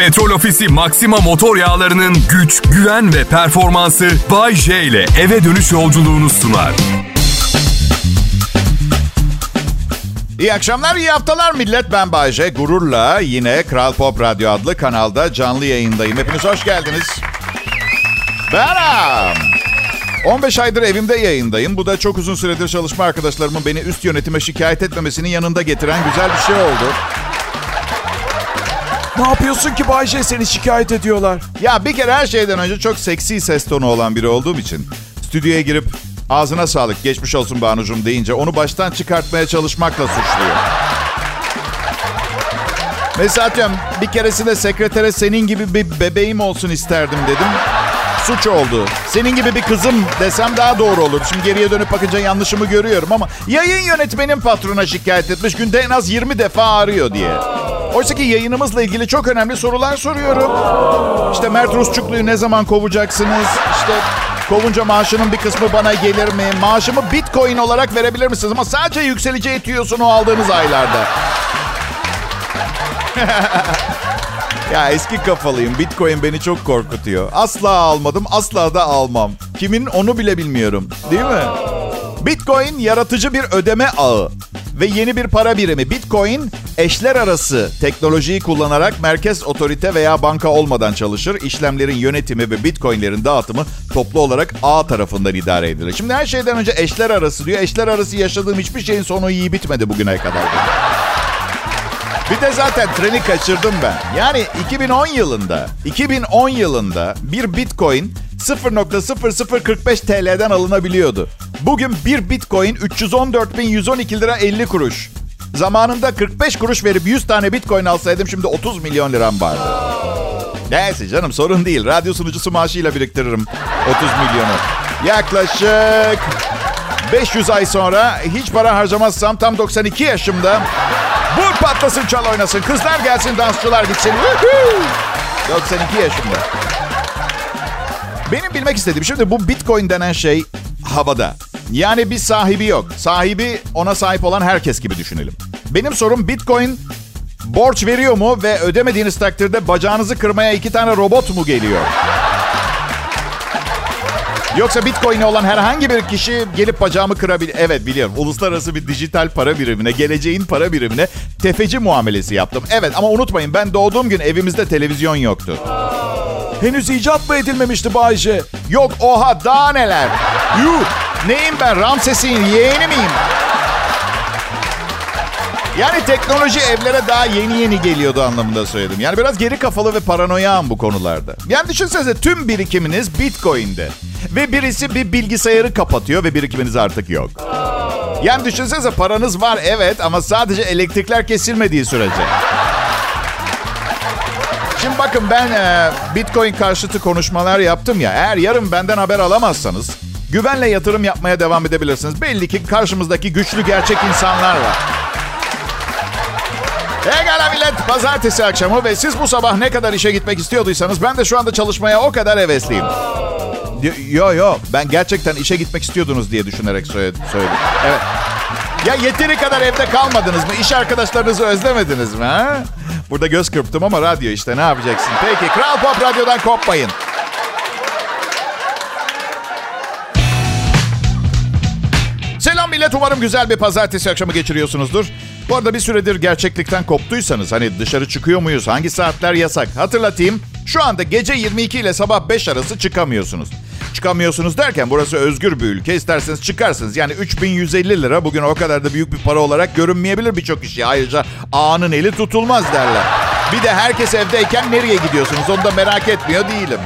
Petrol Ofisi Maxima motor yağlarının güç, güven ve performansı Bay J ile eve dönüş yolculuğunu sunar. İyi akşamlar, iyi haftalar millet. Ben Bayce. Gururla yine Kral Pop Radyo adlı kanalda canlı yayındayım. Hepiniz hoş geldiniz. Benim. 15 aydır evimde yayındayım. Bu da çok uzun süredir çalışma arkadaşlarımın beni üst yönetime şikayet etmemesinin yanında getiren güzel bir şey oldu. Ne yapıyorsun ki Bayce seni şikayet ediyorlar? Ya bir kere her şeyden önce çok seksi ses tonu olan biri olduğum için stüdyoya girip ağzına sağlık geçmiş olsun Banucum deyince onu baştan çıkartmaya çalışmakla suçluyor. Mesela diyorum bir keresinde sekretere senin gibi bir bebeğim olsun isterdim dedim. Suç oldu. Senin gibi bir kızım desem daha doğru olur. Şimdi geriye dönüp bakınca yanlışımı görüyorum ama yayın yönetmenin patrona şikayet etmiş. Günde en az 20 defa arıyor diye. Oysa ki yayınımızla ilgili çok önemli sorular soruyorum. İşte Mert Rusçuklu'yu ne zaman kovacaksınız? İşte kovunca maaşının bir kısmı bana gelir mi? Maaşımı bitcoin olarak verebilir misiniz? Ama sadece yükseleceği tüyosunu aldığınız aylarda. ya eski kafalıyım. Bitcoin beni çok korkutuyor. Asla almadım, asla da almam. Kimin onu bile bilmiyorum. Değil mi? Bitcoin yaratıcı bir ödeme ağı ve yeni bir para birimi. Bitcoin eşler arası teknolojiyi kullanarak merkez otorite veya banka olmadan çalışır. İşlemlerin yönetimi ve Bitcoin'lerin dağıtımı toplu olarak ağ tarafından idare edilir. Şimdi her şeyden önce eşler arası diyor. Eşler arası yaşadığım hiçbir şeyin sonu iyi bitmedi bugüne kadar. Bir de zaten treni kaçırdım ben. Yani 2010 yılında, 2010 yılında bir Bitcoin 0.0045 TL'den alınabiliyordu. Bugün bir Bitcoin 314.112 lira 50 kuruş. Zamanında 45 kuruş verip 100 tane Bitcoin alsaydım şimdi 30 milyon liram vardı. Neyse canım sorun değil. Radyo sunucusu maaşıyla biriktiririm 30 milyonu. Yaklaşık 500 ay sonra hiç para harcamazsam tam 92 yaşımda Vur patlasın çal oynasın. Kızlar gelsin dansçılar gitsin. 92 yaşımda. Benim bilmek istediğim şimdi bu bitcoin denen şey havada. Yani bir sahibi yok. Sahibi ona sahip olan herkes gibi düşünelim. Benim sorum bitcoin borç veriyor mu ve ödemediğiniz takdirde bacağınızı kırmaya iki tane robot mu geliyor? Yoksa Bitcoin'i olan herhangi bir kişi gelip bacağımı kırabilir. Evet biliyorum. Uluslararası bir dijital para birimine, geleceğin para birimine tefeci muamelesi yaptım. Evet ama unutmayın ben doğduğum gün evimizde televizyon yoktu. Henüz icat mı edilmemişti Bayce? Yok oha daha neler. Yuh neyim ben Ramses'in yeğeni miyim? Yani teknoloji evlere daha yeni yeni geliyordu anlamında söyledim. Yani biraz geri kafalı ve paranoyam bu konularda. Yani düşünsenize tüm birikiminiz Bitcoin'de. Ve birisi bir bilgisayarı kapatıyor ve birikiminiz artık yok. Yani düşünsenize paranız var evet ama sadece elektrikler kesilmediği sürece. Şimdi bakın ben e, Bitcoin karşıtı konuşmalar yaptım ya. Eğer yarın benden haber alamazsanız güvenle yatırım yapmaya devam edebilirsiniz. Belli ki karşımızdaki güçlü gerçek insanlar var. Egala millet pazartesi akşamı ve siz bu sabah ne kadar işe gitmek istiyorduysanız ben de şu anda çalışmaya o kadar hevesliyim. Yo yo ben gerçekten işe gitmek istiyordunuz diye düşünerek söyledim. Evet. Ya yeteri kadar evde kalmadınız mı? İş arkadaşlarınızı özlemediniz mi? Ha? Burada göz kırptım ama radyo işte ne yapacaksın? Peki Kral Pop Radyo'dan kopmayın. Selam millet umarım güzel bir pazartesi akşamı geçiriyorsunuzdur. Bu arada bir süredir gerçeklikten koptuysanız hani dışarı çıkıyor muyuz? Hangi saatler yasak? Hatırlatayım. Şu anda gece 22 ile sabah 5 arası çıkamıyorsunuz. Çıkamıyorsunuz derken burası özgür bir ülke. İsterseniz çıkarsınız. Yani 3150 lira bugün o kadar da büyük bir para olarak görünmeyebilir birçok kişi. Ayrıca ağanın eli tutulmaz derler. Bir de herkes evdeyken nereye gidiyorsunuz onu da merak etmiyor değilim.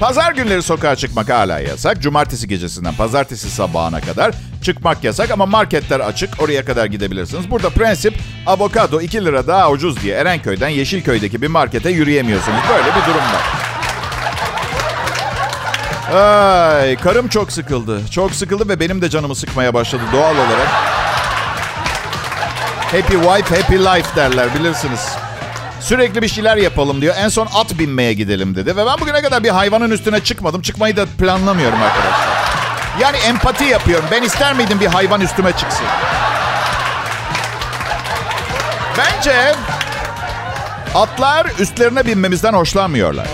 Pazar günleri sokağa çıkmak hala yasak. Cumartesi gecesinden pazartesi sabahına kadar çıkmak yasak ama marketler açık. Oraya kadar gidebilirsiniz. Burada prensip avokado 2 lira daha ucuz diye Erenköy'den Yeşilköy'deki bir markete yürüyemiyorsunuz. Böyle bir durum var. Ay, karım çok sıkıldı. Çok sıkıldı ve benim de canımı sıkmaya başladı doğal olarak. Happy wife, happy life derler bilirsiniz. Sürekli bir şeyler yapalım diyor. En son at binmeye gidelim dedi. Ve ben bugüne kadar bir hayvanın üstüne çıkmadım. Çıkmayı da planlamıyorum arkadaşlar. Yani empati yapıyorum. Ben ister miydim bir hayvan üstüme çıksın? Bence Atlar üstlerine binmemizden hoşlanmıyorlar.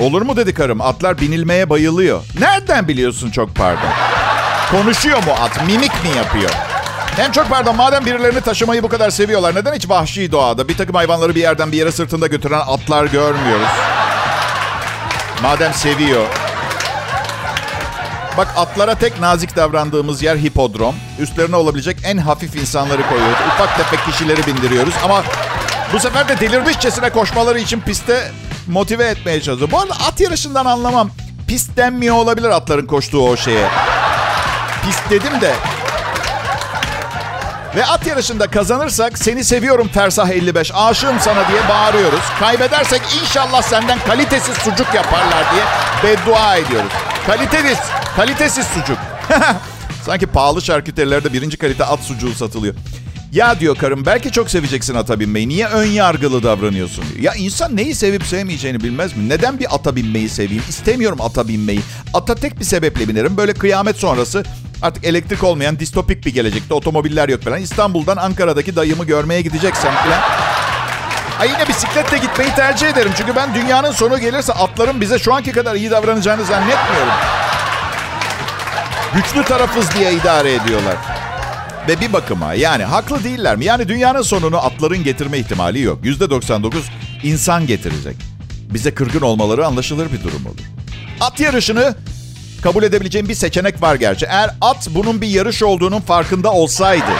Olur mu dedi karım. Atlar binilmeye bayılıyor. Nereden biliyorsun çok pardon? Konuşuyor mu at? Mimik mi yapıyor? Hem çok pardon madem birilerini taşımayı bu kadar seviyorlar neden hiç vahşi doğada bir takım hayvanları bir yerden bir yere sırtında götüren atlar görmüyoruz? Madem seviyor. Bak atlara tek nazik davrandığımız yer hipodrom. Üstlerine olabilecek en hafif insanları koyuyoruz. Ufak tefek kişileri bindiriyoruz ama bu sefer de delirmişçesine koşmaları için piste motive etmeye çalışıyor. Bu arada at yarışından anlamam. Pist denmiyor olabilir atların koştuğu o şeye. Pist dedim de. Ve at yarışında kazanırsak seni seviyorum Fersah 55 aşığım sana diye bağırıyoruz. Kaybedersek inşallah senden kalitesiz sucuk yaparlar diye beddua ediyoruz. Kalitesiz, kalitesiz sucuk. Sanki pahalı şarküterilerde birinci kalite at sucuğu satılıyor. Ya diyor karım belki çok seveceksin ata binmeyi. Niye ön yargılı davranıyorsun diyor. Ya insan neyi sevip sevmeyeceğini bilmez mi? Neden bir ata binmeyi seveyim? İstemiyorum ata binmeyi. Ata tek bir sebeple binerim. Böyle kıyamet sonrası artık elektrik olmayan distopik bir gelecekte otomobiller yok falan. İstanbul'dan Ankara'daki dayımı görmeye gideceksem falan. Ay yine bisikletle gitmeyi tercih ederim. Çünkü ben dünyanın sonu gelirse atların bize şu anki kadar iyi davranacağını zannetmiyorum. Güçlü tarafız diye idare ediyorlar. Ve bir bakıma yani haklı değiller mi? Yani dünyanın sonunu atların getirme ihtimali yok. Yüzde 99 insan getirecek. Bize kırgın olmaları anlaşılır bir durum olur. At yarışını kabul edebileceğim bir seçenek var gerçi. Eğer at bunun bir yarış olduğunun farkında olsaydı.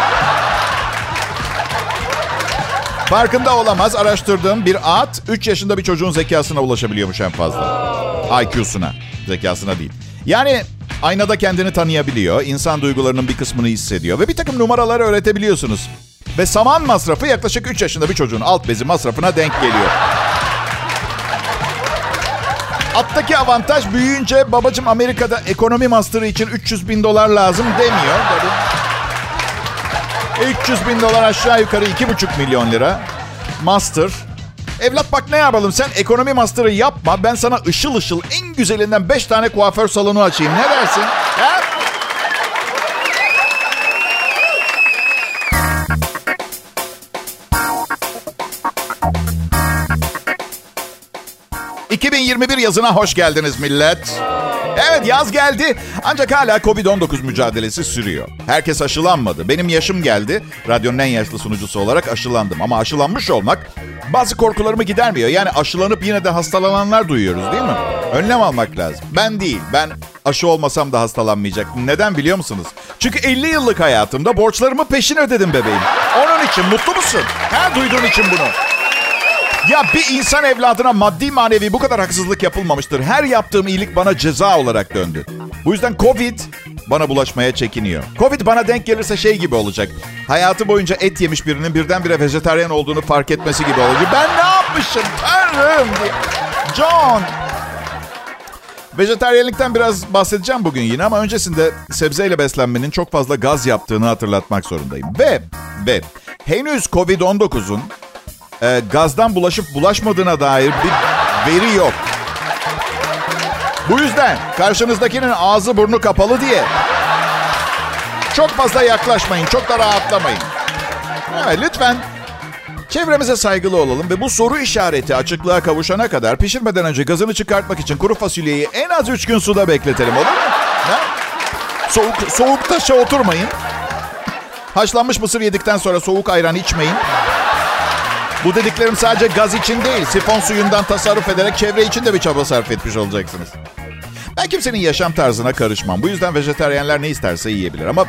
Farkında olamaz. Araştırdığım bir at 3 yaşında bir çocuğun zekasına ulaşabiliyormuş en fazla. IQ'suna. Zekasına değil. Yani aynada kendini tanıyabiliyor. insan duygularının bir kısmını hissediyor. Ve bir takım numaraları öğretebiliyorsunuz. Ve saman masrafı yaklaşık 3 yaşında bir çocuğun alt bezi masrafına denk geliyor. Attaki avantaj büyüyünce babacım Amerika'da ekonomi master'ı için 300 bin dolar lazım demiyor. Tabii. 300 bin dolar aşağı yukarı 2,5 milyon lira. Master. Evlat bak ne yapalım sen ekonomi master'ı yapma. Ben sana ışıl ışıl en güzelinden 5 tane kuaför salonu açayım. Ne dersin? Ha? ...2021 yazına hoş geldiniz millet. Evet yaz geldi ancak hala Covid-19 mücadelesi sürüyor. Herkes aşılanmadı. Benim yaşım geldi. Radyonun en yaşlı sunucusu olarak aşılandım. Ama aşılanmış olmak bazı korkularımı gidermiyor. Yani aşılanıp yine de hastalananlar duyuyoruz değil mi? Önlem almak lazım. Ben değil. Ben aşı olmasam da hastalanmayacaktım. Neden biliyor musunuz? Çünkü 50 yıllık hayatımda borçlarımı peşin ödedim bebeğim. Onun için mutlu musun? Her duyduğun için bunu. Ya bir insan evladına maddi manevi bu kadar haksızlık yapılmamıştır. Her yaptığım iyilik bana ceza olarak döndü. Bu yüzden Covid bana bulaşmaya çekiniyor. Covid bana denk gelirse şey gibi olacak. Hayatı boyunca et yemiş birinin birdenbire vejetaryen olduğunu fark etmesi gibi olacak. Ben ne yapmışım tanrım. John. Vejetaryenlikten biraz bahsedeceğim bugün yine ama öncesinde sebzeyle beslenmenin çok fazla gaz yaptığını hatırlatmak zorundayım. Ve, ve henüz Covid-19'un e, gazdan bulaşıp bulaşmadığına dair bir veri yok. Bu yüzden karşınızdakinin ağzı burnu kapalı diye çok fazla yaklaşmayın, çok da rahatlamayın. Evet, lütfen çevremize saygılı olalım ve bu soru işareti açıklığa kavuşana kadar pişirmeden önce gazını çıkartmak için kuru fasulyeyi en az 3 gün suda bekletelim olur mu? Ha? Soğuk, soğuk taşa oturmayın. Haşlanmış mısır yedikten sonra soğuk ayran içmeyin. Bu dediklerim sadece gaz için değil, sifon suyundan tasarruf ederek çevre için de bir çaba sarf etmiş olacaksınız. Ben kimsenin yaşam tarzına karışmam. Bu yüzden vejeteryenler ne isterse yiyebilir. Ama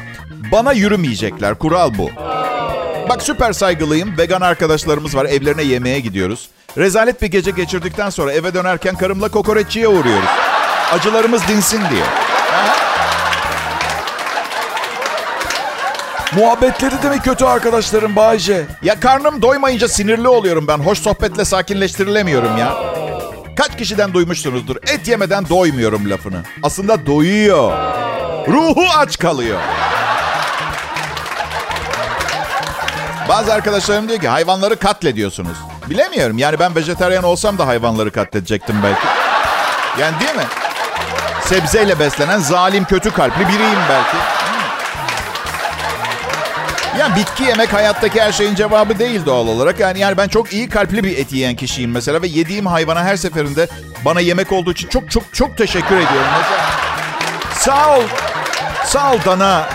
bana yürümeyecekler. Kural bu. Bak süper saygılıyım. Vegan arkadaşlarımız var. Evlerine yemeğe gidiyoruz. Rezalet bir gece geçirdikten sonra eve dönerken karımla kokoreççiye uğruyoruz. Acılarımız dinsin diye. Muhabbetleri de mi kötü arkadaşlarım Bayce? Ya karnım doymayınca sinirli oluyorum ben. Hoş sohbetle sakinleştirilemiyorum ya. Kaç kişiden duymuşsunuzdur? Et yemeden doymuyorum lafını. Aslında doyuyor. Ruhu aç kalıyor. Bazı arkadaşlarım diyor ki hayvanları katlediyorsunuz. Bilemiyorum. Yani ben vejetaryen olsam da hayvanları katledecektim belki. Yani değil mi? Sebzeyle beslenen zalim kötü kalpli biriyim belki. Ya bitki yemek hayattaki her şeyin cevabı değil doğal olarak. Yani yani ben çok iyi kalpli bir et yiyen kişiyim mesela ve yediğim hayvana her seferinde bana yemek olduğu için çok çok çok teşekkür ediyorum. Mesela, sağ ol. Sağ ol Dana.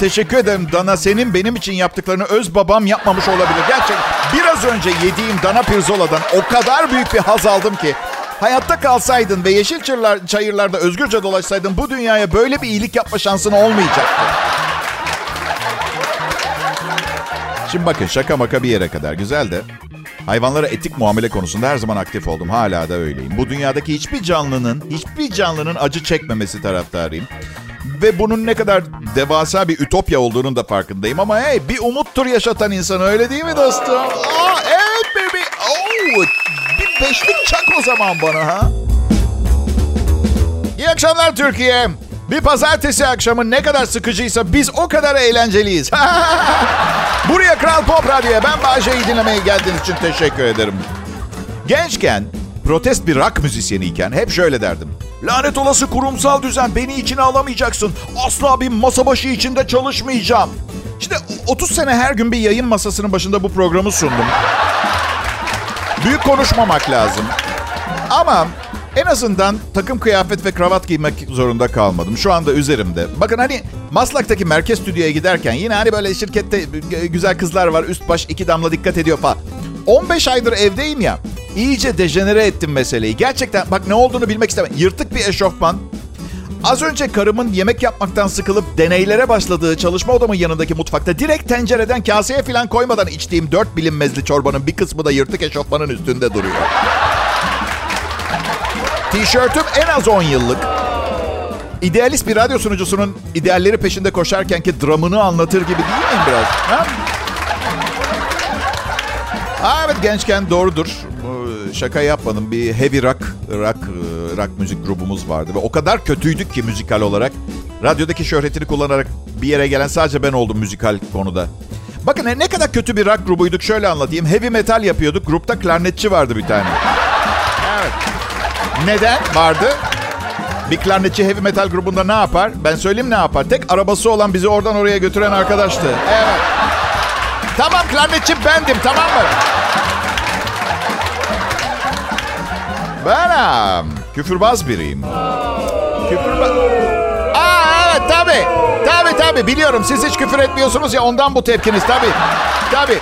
Teşekkür ederim Dana. Senin benim için yaptıklarını öz babam yapmamış olabilir. Gerçekten biraz önce yediğim Dana Pirzola'dan o kadar büyük bir haz aldım ki. Hayatta kalsaydın ve yeşil çayırlar, çayırlarda özgürce dolaşsaydın bu dünyaya böyle bir iyilik yapma şansın olmayacaktı. Şimdi bakın şaka maka bir yere kadar güzel de hayvanlara etik muamele konusunda her zaman aktif oldum. Hala da öyleyim. Bu dünyadaki hiçbir canlının, hiçbir canlının acı çekmemesi taraftarıyım. Ve bunun ne kadar devasa bir ütopya olduğunun da farkındayım. Ama hey bir umuttur yaşatan insan öyle değil mi dostum? Aa, evet baby. Oh, bir beşlik çak o zaman bana ha. İyi akşamlar Türkiye. Bir pazartesi akşamı ne kadar sıkıcıysa biz o kadar eğlenceliyiz. Buraya Kral Pop Radyo'ya ben Bahçe'yi dinlemeye geldiğiniz için teşekkür ederim. Gençken, protest bir rock müzisyeniyken hep şöyle derdim. Lanet olası kurumsal düzen beni içine alamayacaksın. Asla bir masa başı içinde çalışmayacağım. İşte 30 sene her gün bir yayın masasının başında bu programı sundum. Büyük konuşmamak lazım. Ama en azından takım kıyafet ve kravat giymek zorunda kalmadım. Şu anda üzerimde. Bakın hani Maslak'taki merkez stüdyoya giderken yine hani böyle şirkette güzel kızlar var. Üst baş iki damla dikkat ediyor falan. 15 aydır evdeyim ya. İyice dejenere ettim meseleyi. Gerçekten bak ne olduğunu bilmek istemem. Yırtık bir eşofman. Az önce karımın yemek yapmaktan sıkılıp deneylere başladığı çalışma odamın yanındaki mutfakta direkt tencereden kaseye falan koymadan içtiğim dört bilinmezli çorbanın bir kısmı da yırtık eşofmanın üstünde duruyor. Tişörtüm en az 10 yıllık. İdealist bir radyo sunucusunun idealleri peşinde koşarkenki dramını anlatır gibi değil miyim biraz? Ha? Ha, evet gençken doğrudur. Şaka yapmadım. Bir heavy rock, rock, rock müzik grubumuz vardı. Ve o kadar kötüydük ki müzikal olarak. Radyodaki şöhretini kullanarak bir yere gelen sadece ben oldum müzikal konuda. Bakın ne kadar kötü bir rock grubuyduk şöyle anlatayım. Heavy metal yapıyorduk. Grupta klarnetçi vardı bir tane. Neden vardı? Bir klarnetçi heavy metal grubunda ne yapar? Ben söyleyeyim ne yapar? Tek arabası olan bizi oradan oraya götüren arkadaştı. Evet. Tamam klarnetçi bendim tamam mı? Ben um, küfürbaz biriyim. Küfürbaz... Aa evet tabii. Tabii tabii biliyorum. Siz hiç küfür etmiyorsunuz ya ondan bu tepkiniz tabii. Tabii.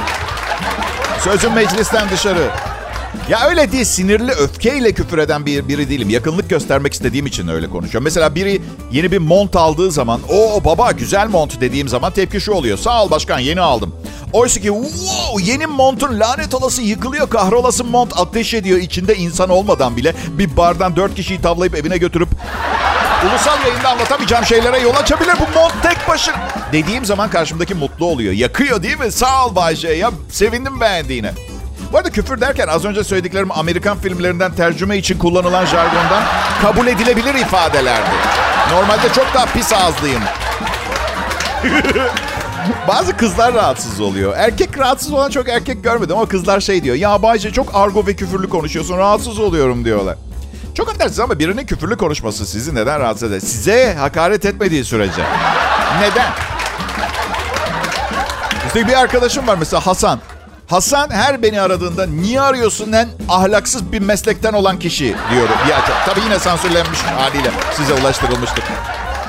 Sözüm meclisten dışarı. Ya öyle değil sinirli öfkeyle küfür eden bir biri değilim. Yakınlık göstermek istediğim için öyle konuşuyorum. Mesela biri yeni bir mont aldığı zaman o baba güzel mont dediğim zaman tepki şu oluyor. Sağ ol başkan yeni aldım. Oysa ki wow, yeni montun lanet olası yıkılıyor kahrolası mont ateş ediyor. içinde insan olmadan bile bir bardan dört kişiyi tavlayıp evine götürüp ulusal yayında anlatamayacağım şeylere yol açabilir bu mont tek başına. Dediğim zaman karşımdaki mutlu oluyor. Yakıyor değil mi? Sağ ol Bayce ya sevindim beğendiğine. Bu arada küfür derken az önce söylediklerim Amerikan filmlerinden tercüme için kullanılan jargondan kabul edilebilir ifadelerdi. Normalde çok daha pis ağızlıyım. Bazı kızlar rahatsız oluyor. Erkek rahatsız olan çok erkek görmedim ama kızlar şey diyor. Ya Bayce çok argo ve küfürlü konuşuyorsun rahatsız oluyorum diyorlar. Çok affedersiniz ama birinin küfürlü konuşması sizi neden rahatsız eder? Size hakaret etmediği sürece. Neden? İşte bir arkadaşım var mesela Hasan. Hasan her beni aradığında niye arıyorsun en ahlaksız bir meslekten olan kişi diyorum. Ya, tabii yine sansürlenmiş haliyle size ulaştırılmıştır.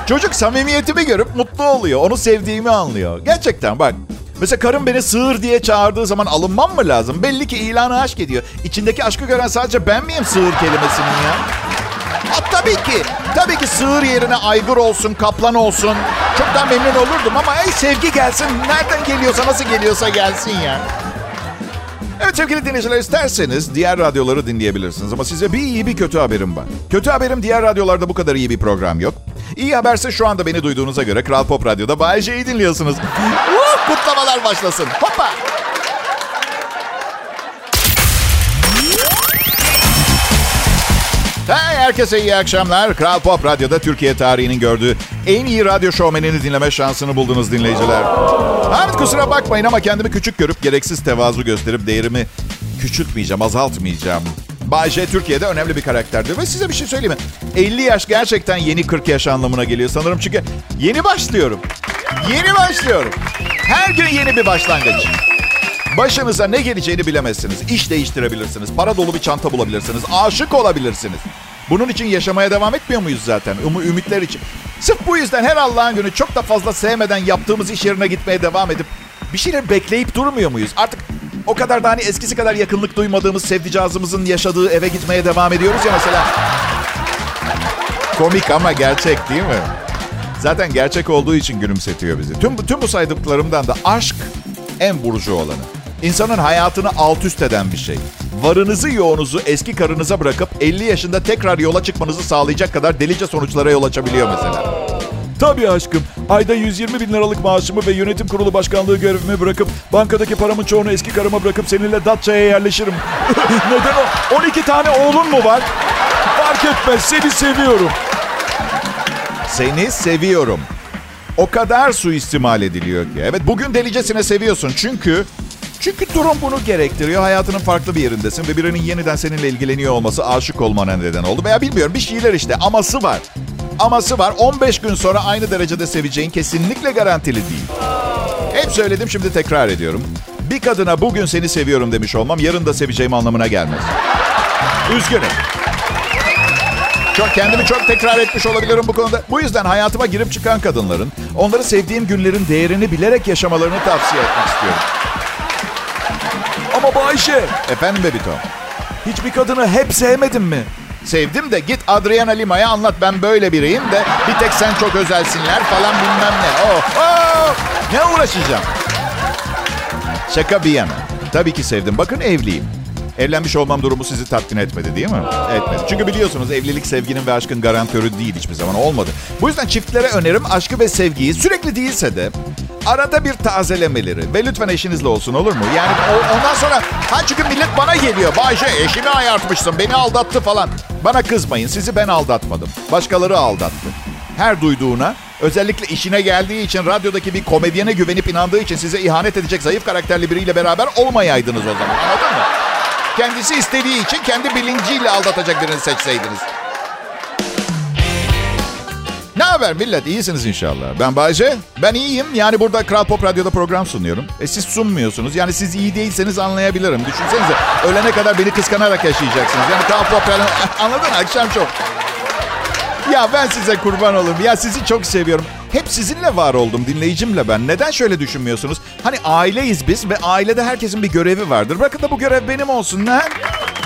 Çocuk samimiyetimi görüp mutlu oluyor. Onu sevdiğimi anlıyor. Gerçekten bak. Mesela karım beni sığır diye çağırdığı zaman alınmam mı lazım? Belli ki ilanı aşk ediyor. İçindeki aşkı gören sadece ben miyim sığır kelimesinin ya? Ha, tabii ki. Tabii ki sığır yerine aygır olsun, kaplan olsun. Çok daha memnun olurdum ama ey sevgi gelsin. Nereden geliyorsa, nasıl geliyorsa gelsin ya. Evet sevgili dinleyiciler isterseniz diğer radyoları dinleyebilirsiniz. Ama size bir iyi bir kötü haberim var. Kötü haberim diğer radyolarda bu kadar iyi bir program yok. İyi haberse şu anda beni duyduğunuza göre Kral Pop Radyo'da Bay J'yi dinliyorsunuz. Kutlamalar başlasın. Hoppa. Hey, herkese iyi akşamlar. Kral Pop Radyo'da Türkiye tarihinin gördüğü en iyi radyo şovmenini dinleme şansını buldunuz dinleyiciler. Evet kusura bakmayın ama kendimi küçük görüp gereksiz tevazu gösterip değerimi küçültmeyeceğim, azaltmayacağım. Bay J Türkiye'de önemli bir karakterdir. Ve size bir şey söyleyeyim mi? 50 yaş gerçekten yeni 40 yaş anlamına geliyor sanırım. Çünkü yeni başlıyorum. Yeni başlıyorum. Her gün yeni bir başlangıç. Başınıza ne geleceğini bilemezsiniz. İş değiştirebilirsiniz. Para dolu bir çanta bulabilirsiniz. Aşık olabilirsiniz. Bunun için yaşamaya devam etmiyor muyuz zaten? Um ümitler için. Sırf bu yüzden her Allah'ın günü çok da fazla sevmeden yaptığımız iş yerine gitmeye devam edip bir şeyler bekleyip durmuyor muyuz? Artık o kadar da hani eskisi kadar yakınlık duymadığımız sevdicazımızın yaşadığı eve gitmeye devam ediyoruz ya mesela. Komik ama gerçek değil mi? Zaten gerçek olduğu için gülümsetiyor bizi. Tüm, tüm bu saydıklarımdan da aşk en burcu olanı. İnsanın hayatını alt üst eden bir şey. Varınızı yoğunuzu eski karınıza bırakıp 50 yaşında tekrar yola çıkmanızı sağlayacak kadar delice sonuçlara yol açabiliyor mesela. Tabii aşkım. Ayda 120 bin liralık maaşımı ve yönetim kurulu başkanlığı görevimi bırakıp bankadaki paramın çoğunu eski karıma bırakıp seninle Datça'ya yerleşirim. Neden o? 12 tane oğlun mu var? Fark etmez seni seviyorum. Seni seviyorum. O kadar suistimal ediliyor ki. Evet bugün delicesine seviyorsun çünkü çünkü durum bunu gerektiriyor. Hayatının farklı bir yerindesin ve birinin yeniden seninle ilgileniyor olması aşık olmana neden oldu. Veya bilmiyorum bir şeyler işte aması var. Aması var. 15 gün sonra aynı derecede seveceğin kesinlikle garantili değil. Hep söyledim şimdi tekrar ediyorum. Bir kadına bugün seni seviyorum demiş olmam yarın da seveceğim anlamına gelmez. Üzgünüm. Çok kendimi çok tekrar etmiş olabilirim bu konuda. Bu yüzden hayatıma girip çıkan kadınların onları sevdiğim günlerin değerini bilerek yaşamalarını tavsiye etmek istiyorum. Bayşe Efendim Bebito? hiçbir kadını hep sevmedin mi? Sevdim de git Adriana Lima'ya anlat ben böyle biriyim de bir tek sen çok özelsinler falan bilmem ne. Oh, oh, ne uğraşacağım? Şaka bir yana. Tabii ki sevdim. Bakın evliyim. Evlenmiş olmam durumu sizi tatmin etmedi değil mi? Etmedi. Çünkü biliyorsunuz evlilik sevginin ve aşkın garantörü değil hiçbir zaman olmadı. Bu yüzden çiftlere önerim aşkı ve sevgiyi sürekli değilse de arada bir tazelemeleri ve lütfen eşinizle olsun olur mu? Yani ondan sonra ha çünkü millet bana geliyor. Bayşe eşimi ayartmışsın beni aldattı falan. Bana kızmayın sizi ben aldatmadım. Başkaları aldattı. Her duyduğuna özellikle işine geldiği için radyodaki bir komedyene güvenip inandığı için size ihanet edecek zayıf karakterli biriyle beraber olmayaydınız o zaman anladın mı? Kendisi istediği için kendi bilinciyle aldatacak birini seçseydiniz. Ne haber millet? İyisiniz inşallah. Ben Bayce. Ben iyiyim. Yani burada Kral Pop Radyo'da program sunuyorum. E siz sunmuyorsunuz. Yani siz iyi değilseniz anlayabilirim. Düşünsenize ölene kadar beni kıskanarak yaşayacaksınız. Yani Kral Pop Radyo... Anladın? Akşam çok. Ya ben size kurban olayım. Ya sizi çok seviyorum. Hep sizinle var oldum dinleyicimle ben. Neden şöyle düşünmüyorsunuz? Hani aileyiz biz ve ailede herkesin bir görevi vardır. Bırakın da bu görev benim olsun. Ne?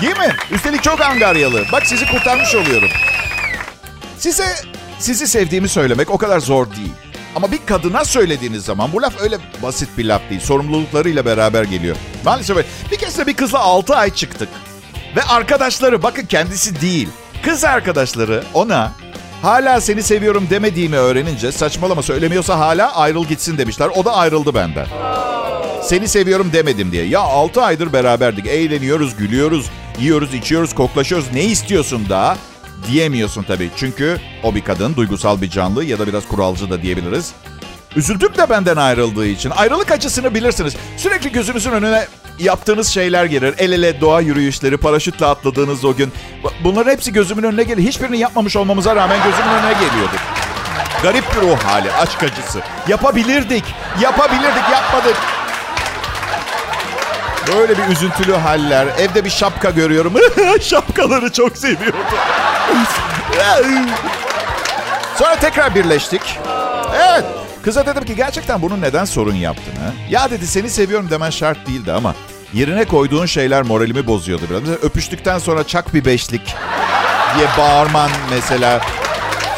Değil mi? Üstelik çok angaryalı. Bak sizi kurtarmış oluyorum. Size sizi sevdiğimi söylemek o kadar zor değil. Ama bir kadına söylediğiniz zaman bu laf öyle basit bir laf değil. Sorumluluklarıyla beraber geliyor. Maalesef öyle. Bir kez de bir kızla 6 ay çıktık. Ve arkadaşları bakın kendisi değil. Kız arkadaşları ona hala seni seviyorum demediğimi öğrenince saçmalama söylemiyorsa hala ayrıl gitsin demişler. O da ayrıldı benden. Seni seviyorum demedim diye. Ya 6 aydır beraberdik. Eğleniyoruz, gülüyoruz, yiyoruz, içiyoruz, koklaşıyoruz. Ne istiyorsun daha? Diyemiyorsun tabii. Çünkü o bir kadın, duygusal bir canlı ya da biraz kuralcı da diyebiliriz. Üzüldüm de benden ayrıldığı için. Ayrılık acısını bilirsiniz. Sürekli gözünüzün önüne yaptığınız şeyler gelir. El ele doğa yürüyüşleri, paraşütle atladığınız o gün. Bunların hepsi gözümün önüne gelir. Hiçbirini yapmamış olmamıza rağmen gözümün önüne geliyordu. Garip bir ruh hali, aşk acısı. Yapabilirdik, yapabilirdik, yapmadık. Böyle bir üzüntülü haller. Evde bir şapka görüyorum. Şapkaları çok seviyordum. Sonra tekrar birleştik. Evet. Kıza dedim ki gerçekten bunun neden sorun yaptığını. Ya dedi seni seviyorum demen şart değildi ama yerine koyduğun şeyler moralimi bozuyordu biraz. Mesela öpüştükten sonra çak bir beşlik diye bağırman mesela.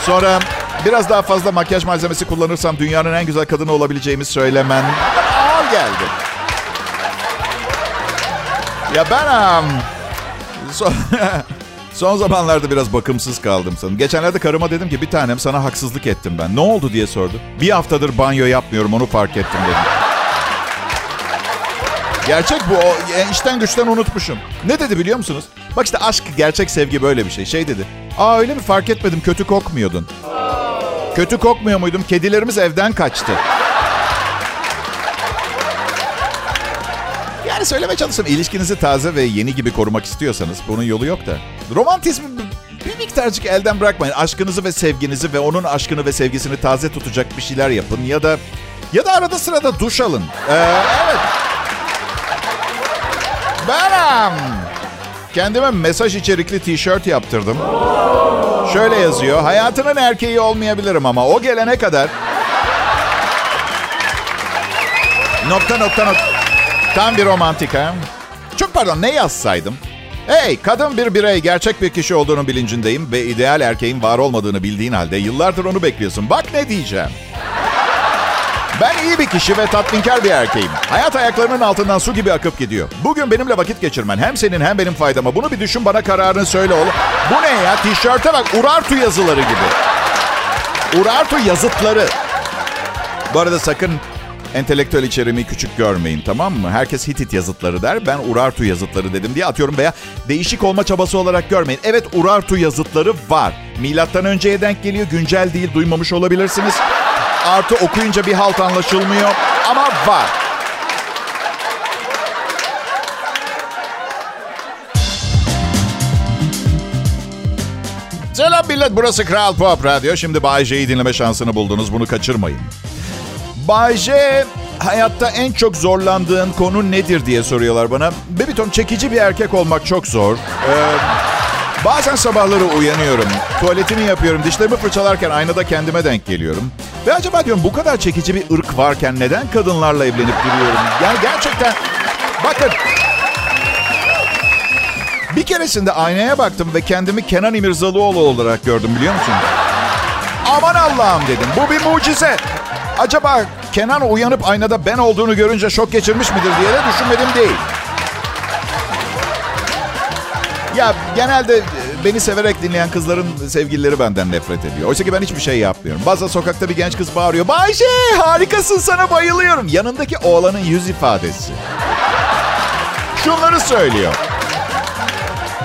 Sonra biraz daha fazla makyaj malzemesi kullanırsam dünyanın en güzel kadını olabileceğimi söylemen ağır geldi. Ya ben um, son, son zamanlarda biraz bakımsız kaldım sanırım. Geçenlerde karıma dedim ki bir tanem sana haksızlık ettim ben. Ne oldu diye sordu. Bir haftadır banyo yapmıyorum onu fark ettim dedim. Gerçek bu. O, e, işten güçten unutmuşum. Ne dedi biliyor musunuz? Bak işte aşk, gerçek sevgi böyle bir şey. Şey dedi. Aa öyle mi fark etmedim kötü kokmuyordun. Kötü kokmuyor muydum? Kedilerimiz evden kaçtı. Söylemeye çalışsam ilişkinizi taze ve yeni gibi korumak istiyorsanız bunun yolu yok da. Romantizmi bir miktarcık elden bırakmayın. Aşkınızı ve sevginizi ve onun aşkını ve sevgisini taze tutacak bir şeyler yapın ya da Ya da arada sırada duş alın. Ee, evet. Benim. Kendime mesaj içerikli tişört yaptırdım. Şöyle yazıyor. Hayatının erkeği olmayabilirim ama o gelene kadar... Nokta nokta nokta. Tam bir romantik ha. Çok pardon ne yazsaydım? Hey kadın bir birey gerçek bir kişi olduğunu bilincindeyim ve ideal erkeğin var olmadığını bildiğin halde yıllardır onu bekliyorsun. Bak ne diyeceğim. Ben iyi bir kişi ve tatminkar bir erkeğim. Hayat ayaklarının altından su gibi akıp gidiyor. Bugün benimle vakit geçirmen hem senin hem benim faydama. Bunu bir düşün bana kararını söyle oğlum. Bu ne ya? Tişörte bak Urartu yazıları gibi. Urartu yazıtları. Bu arada sakın entelektüel içeriğimi küçük görmeyin tamam mı? Herkes Hitit yazıtları der. Ben Urartu yazıtları dedim diye atıyorum veya değişik olma çabası olarak görmeyin. Evet Urartu yazıtları var. Milattan önceye denk geliyor. Güncel değil duymamış olabilirsiniz. Artı okuyunca bir halt anlaşılmıyor ama var. Selam millet burası Kral Pop Radyo. Şimdi Bay J'yi dinleme şansını buldunuz. Bunu kaçırmayın. Bay J, hayatta en çok zorlandığın konu nedir diye soruyorlar bana. Bebiton çekici bir erkek olmak çok zor. Ee, bazen sabahları uyanıyorum. Tuvaletimi yapıyorum. Dişlerimi fırçalarken aynada kendime denk geliyorum. Ve acaba diyorum bu kadar çekici bir ırk varken neden kadınlarla evlenip duruyorum? Yani gerçekten bakın bir keresinde aynaya baktım ve kendimi Kenan İmirzalıoğlu olarak gördüm biliyor musun? Aman Allah'ım dedim. Bu bir mucize. Acaba Kenan uyanıp aynada ben olduğunu görünce şok geçirmiş midir diye de düşünmedim değil. Ya genelde beni severek dinleyen kızların sevgilileri benden nefret ediyor. Oysa ki ben hiçbir şey yapmıyorum. Bazen sokakta bir genç kız bağırıyor. Bayşe harikasın sana bayılıyorum. Yanındaki oğlanın yüz ifadesi. Şunları söylüyor.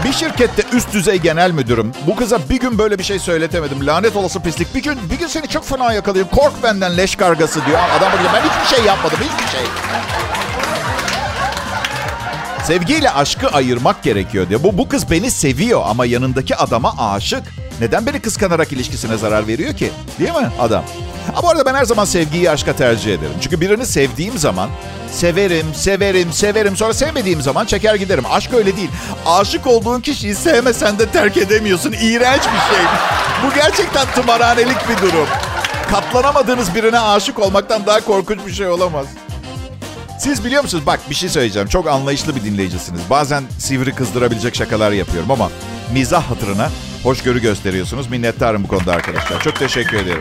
Bir şirkette üst düzey genel müdürüm. Bu kıza bir gün böyle bir şey söyletemedim. Lanet olası pislik. Bir gün bir gün seni çok fena yakalayayım. Kork benden leş kargası diyor. Adam diyor ben hiçbir şey yapmadım. Hiçbir şey. Sevgiyle aşkı ayırmak gerekiyor diyor. Bu, bu kız beni seviyor ama yanındaki adama aşık. Neden beni kıskanarak ilişkisine zarar veriyor ki? Değil mi adam? Ama bu arada ben her zaman sevgiyi aşka tercih ederim. Çünkü birini sevdiğim zaman severim, severim, severim. Sonra sevmediğim zaman çeker giderim. Aşk öyle değil. Aşık olduğun kişiyi sevmesen de terk edemiyorsun. İğrenç bir şey. Bu gerçekten tımarhanelik bir durum. Katlanamadığınız birine aşık olmaktan daha korkunç bir şey olamaz. Siz biliyor musunuz? Bak bir şey söyleyeceğim. Çok anlayışlı bir dinleyicisiniz. Bazen sivri kızdırabilecek şakalar yapıyorum ama mizah hatırına hoşgörü gösteriyorsunuz. Minnettarım bu konuda arkadaşlar. Çok teşekkür ederim.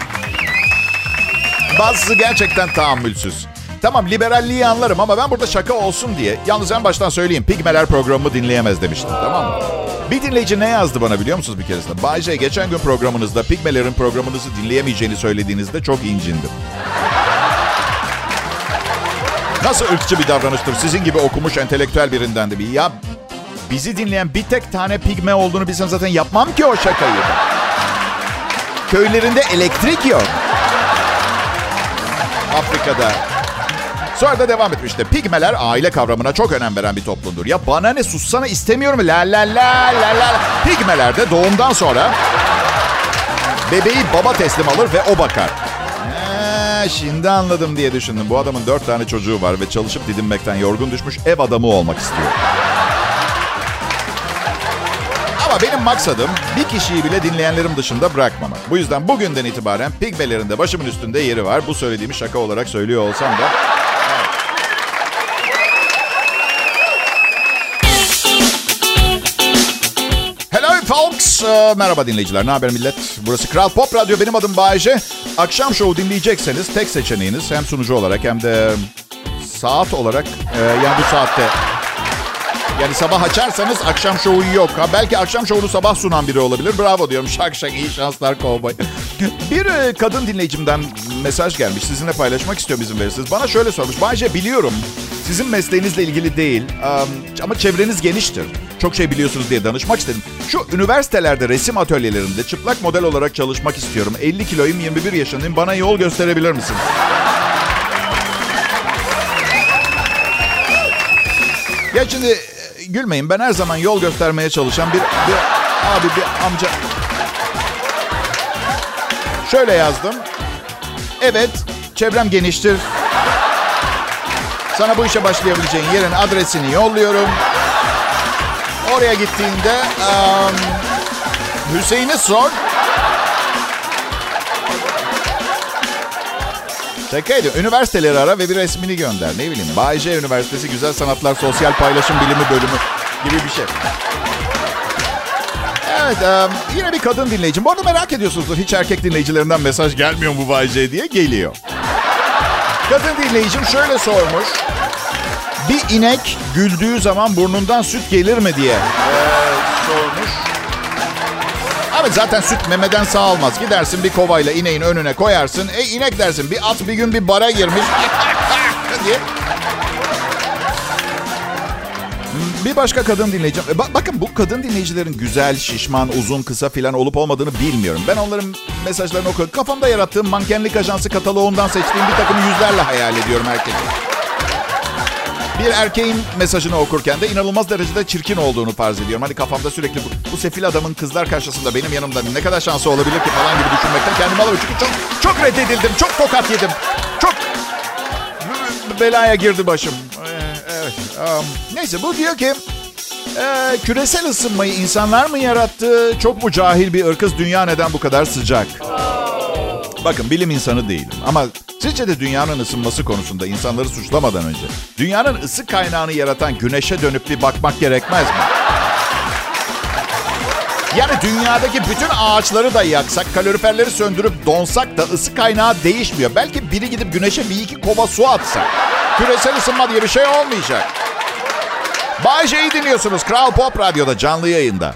Bazısı gerçekten tahammülsüz. Tamam liberalliği anlarım ama ben burada şaka olsun diye yalnız en baştan söyleyeyim Pigmeler programımı dinleyemez demiştim tamam mı? Bir dinleyici ne yazdı bana biliyor musunuz bir keresinde? Bayce geçen gün programınızda Pigmeler'in programınızı dinleyemeyeceğini söylediğinizde çok incindim. Nasıl ırkçı bir davranıştır sizin gibi okumuş entelektüel birinden de bir. Ya bizi dinleyen bir tek tane pigme olduğunu bilsem zaten yapmam ki o şakayı. Köylerinde elektrik yok. Afrika'da. Sonra da devam etmişti. Pigmeler aile kavramına çok önem veren bir toplumdur. Ya bana ne sussana istemiyorum. La la la la la. Pigmeler de doğumdan sonra bebeği baba teslim alır ve o bakar. Ee, şimdi anladım diye düşündüm. Bu adamın dört tane çocuğu var ve çalışıp didinmekten yorgun düşmüş ev adamı olmak istiyor. Ama benim maksadım bir kişiyi bile dinleyenlerim dışında bırakmamak. Bu yüzden bugünden itibaren pigmelerin de başımın üstünde yeri var. Bu söylediğimi şaka olarak söylüyor olsam da. Hello folks. Ee, merhaba dinleyiciler. Ne haber millet? Burası Kral Pop Radyo. Benim adım Bayece. Akşam şovu dinleyecekseniz tek seçeneğiniz hem sunucu olarak hem de saat olarak e, yani bu saatte yani sabah açarsanız akşam şovu yok. Ha, belki akşam şovunu sabah sunan biri olabilir. Bravo diyorum. Şak şak iyi şanslar kovboy. Bir e, kadın dinleyicimden mesaj gelmiş. Sizinle paylaşmak istiyor bizim verirsiniz. Bana şöyle sormuş. Bayce biliyorum sizin mesleğinizle ilgili değil ama çevreniz geniştir. Çok şey biliyorsunuz diye danışmak istedim. Şu üniversitelerde resim atölyelerinde çıplak model olarak çalışmak istiyorum. 50 kiloyum 21 yaşındayım. Bana yol gösterebilir misin? Ya şimdi gülmeyin ben her zaman yol göstermeye çalışan bir, bir abi bir amca. Şöyle yazdım. Evet çevrem geniştir. Sana bu işe başlayabileceğin yerin adresini yolluyorum. Oraya gittiğinde um, Hüseyin'i sor. Şakaydı. Üniversiteleri ara ve bir resmini gönder. Ne bileyim. Bayce Üniversitesi Güzel Sanatlar Sosyal Paylaşım Bilimi Bölümü gibi bir şey. Evet, um, yine bir kadın dinleyicim. Bu arada merak ediyorsunuzdur. Hiç erkek dinleyicilerinden mesaj gelmiyor mu Bayce diye geliyor. Kadın dinleyicim şöyle sormuş. Bir inek güldüğü zaman burnundan süt gelir mi diye ee, sormuş. Abi zaten süt memeden sağılmaz. Gidersin bir kovayla ineğin önüne koyarsın. E inek dersin bir at bir gün bir bara girmiş. Bir başka kadın dinleyeceğim. Ba- bakın bu kadın dinleyicilerin güzel, şişman, uzun, kısa filan olup olmadığını bilmiyorum. Ben onların mesajlarını okuyorum. Kafamda yarattığım mankenlik ajansı kataloğundan seçtiğim bir takım yüzlerle hayal ediyorum herkesi. Bir erkeğin mesajını okurken de inanılmaz derecede çirkin olduğunu farz ediyorum. Hani kafamda sürekli bu, bu sefil adamın kızlar karşısında benim yanımda ne kadar şansı olabilir ki falan gibi düşünmekten kendimi alıyorum. Çünkü çok, çok reddedildim, çok tokat yedim. Çok belaya girdi başım. Ee, Evet. Neyse bu diyor ki e, küresel ısınmayı insanlar mı yarattı? Çok mu cahil bir ırkız? Dünya neden bu kadar sıcak? Bakın bilim insanı değilim ama sizce de dünyanın ısınması konusunda insanları suçlamadan önce dünyanın ısı kaynağını yaratan güneşe dönüp bir bakmak gerekmez mi? Yani dünyadaki bütün ağaçları da yaksak, kaloriferleri söndürüp donsak da ısı kaynağı değişmiyor. Belki biri gidip güneşe bir iki kova su atsa. Küresel ısınma diye bir şey olmayacak. Bay J'yi dinliyorsunuz Kral Pop Radyo'da canlı yayında.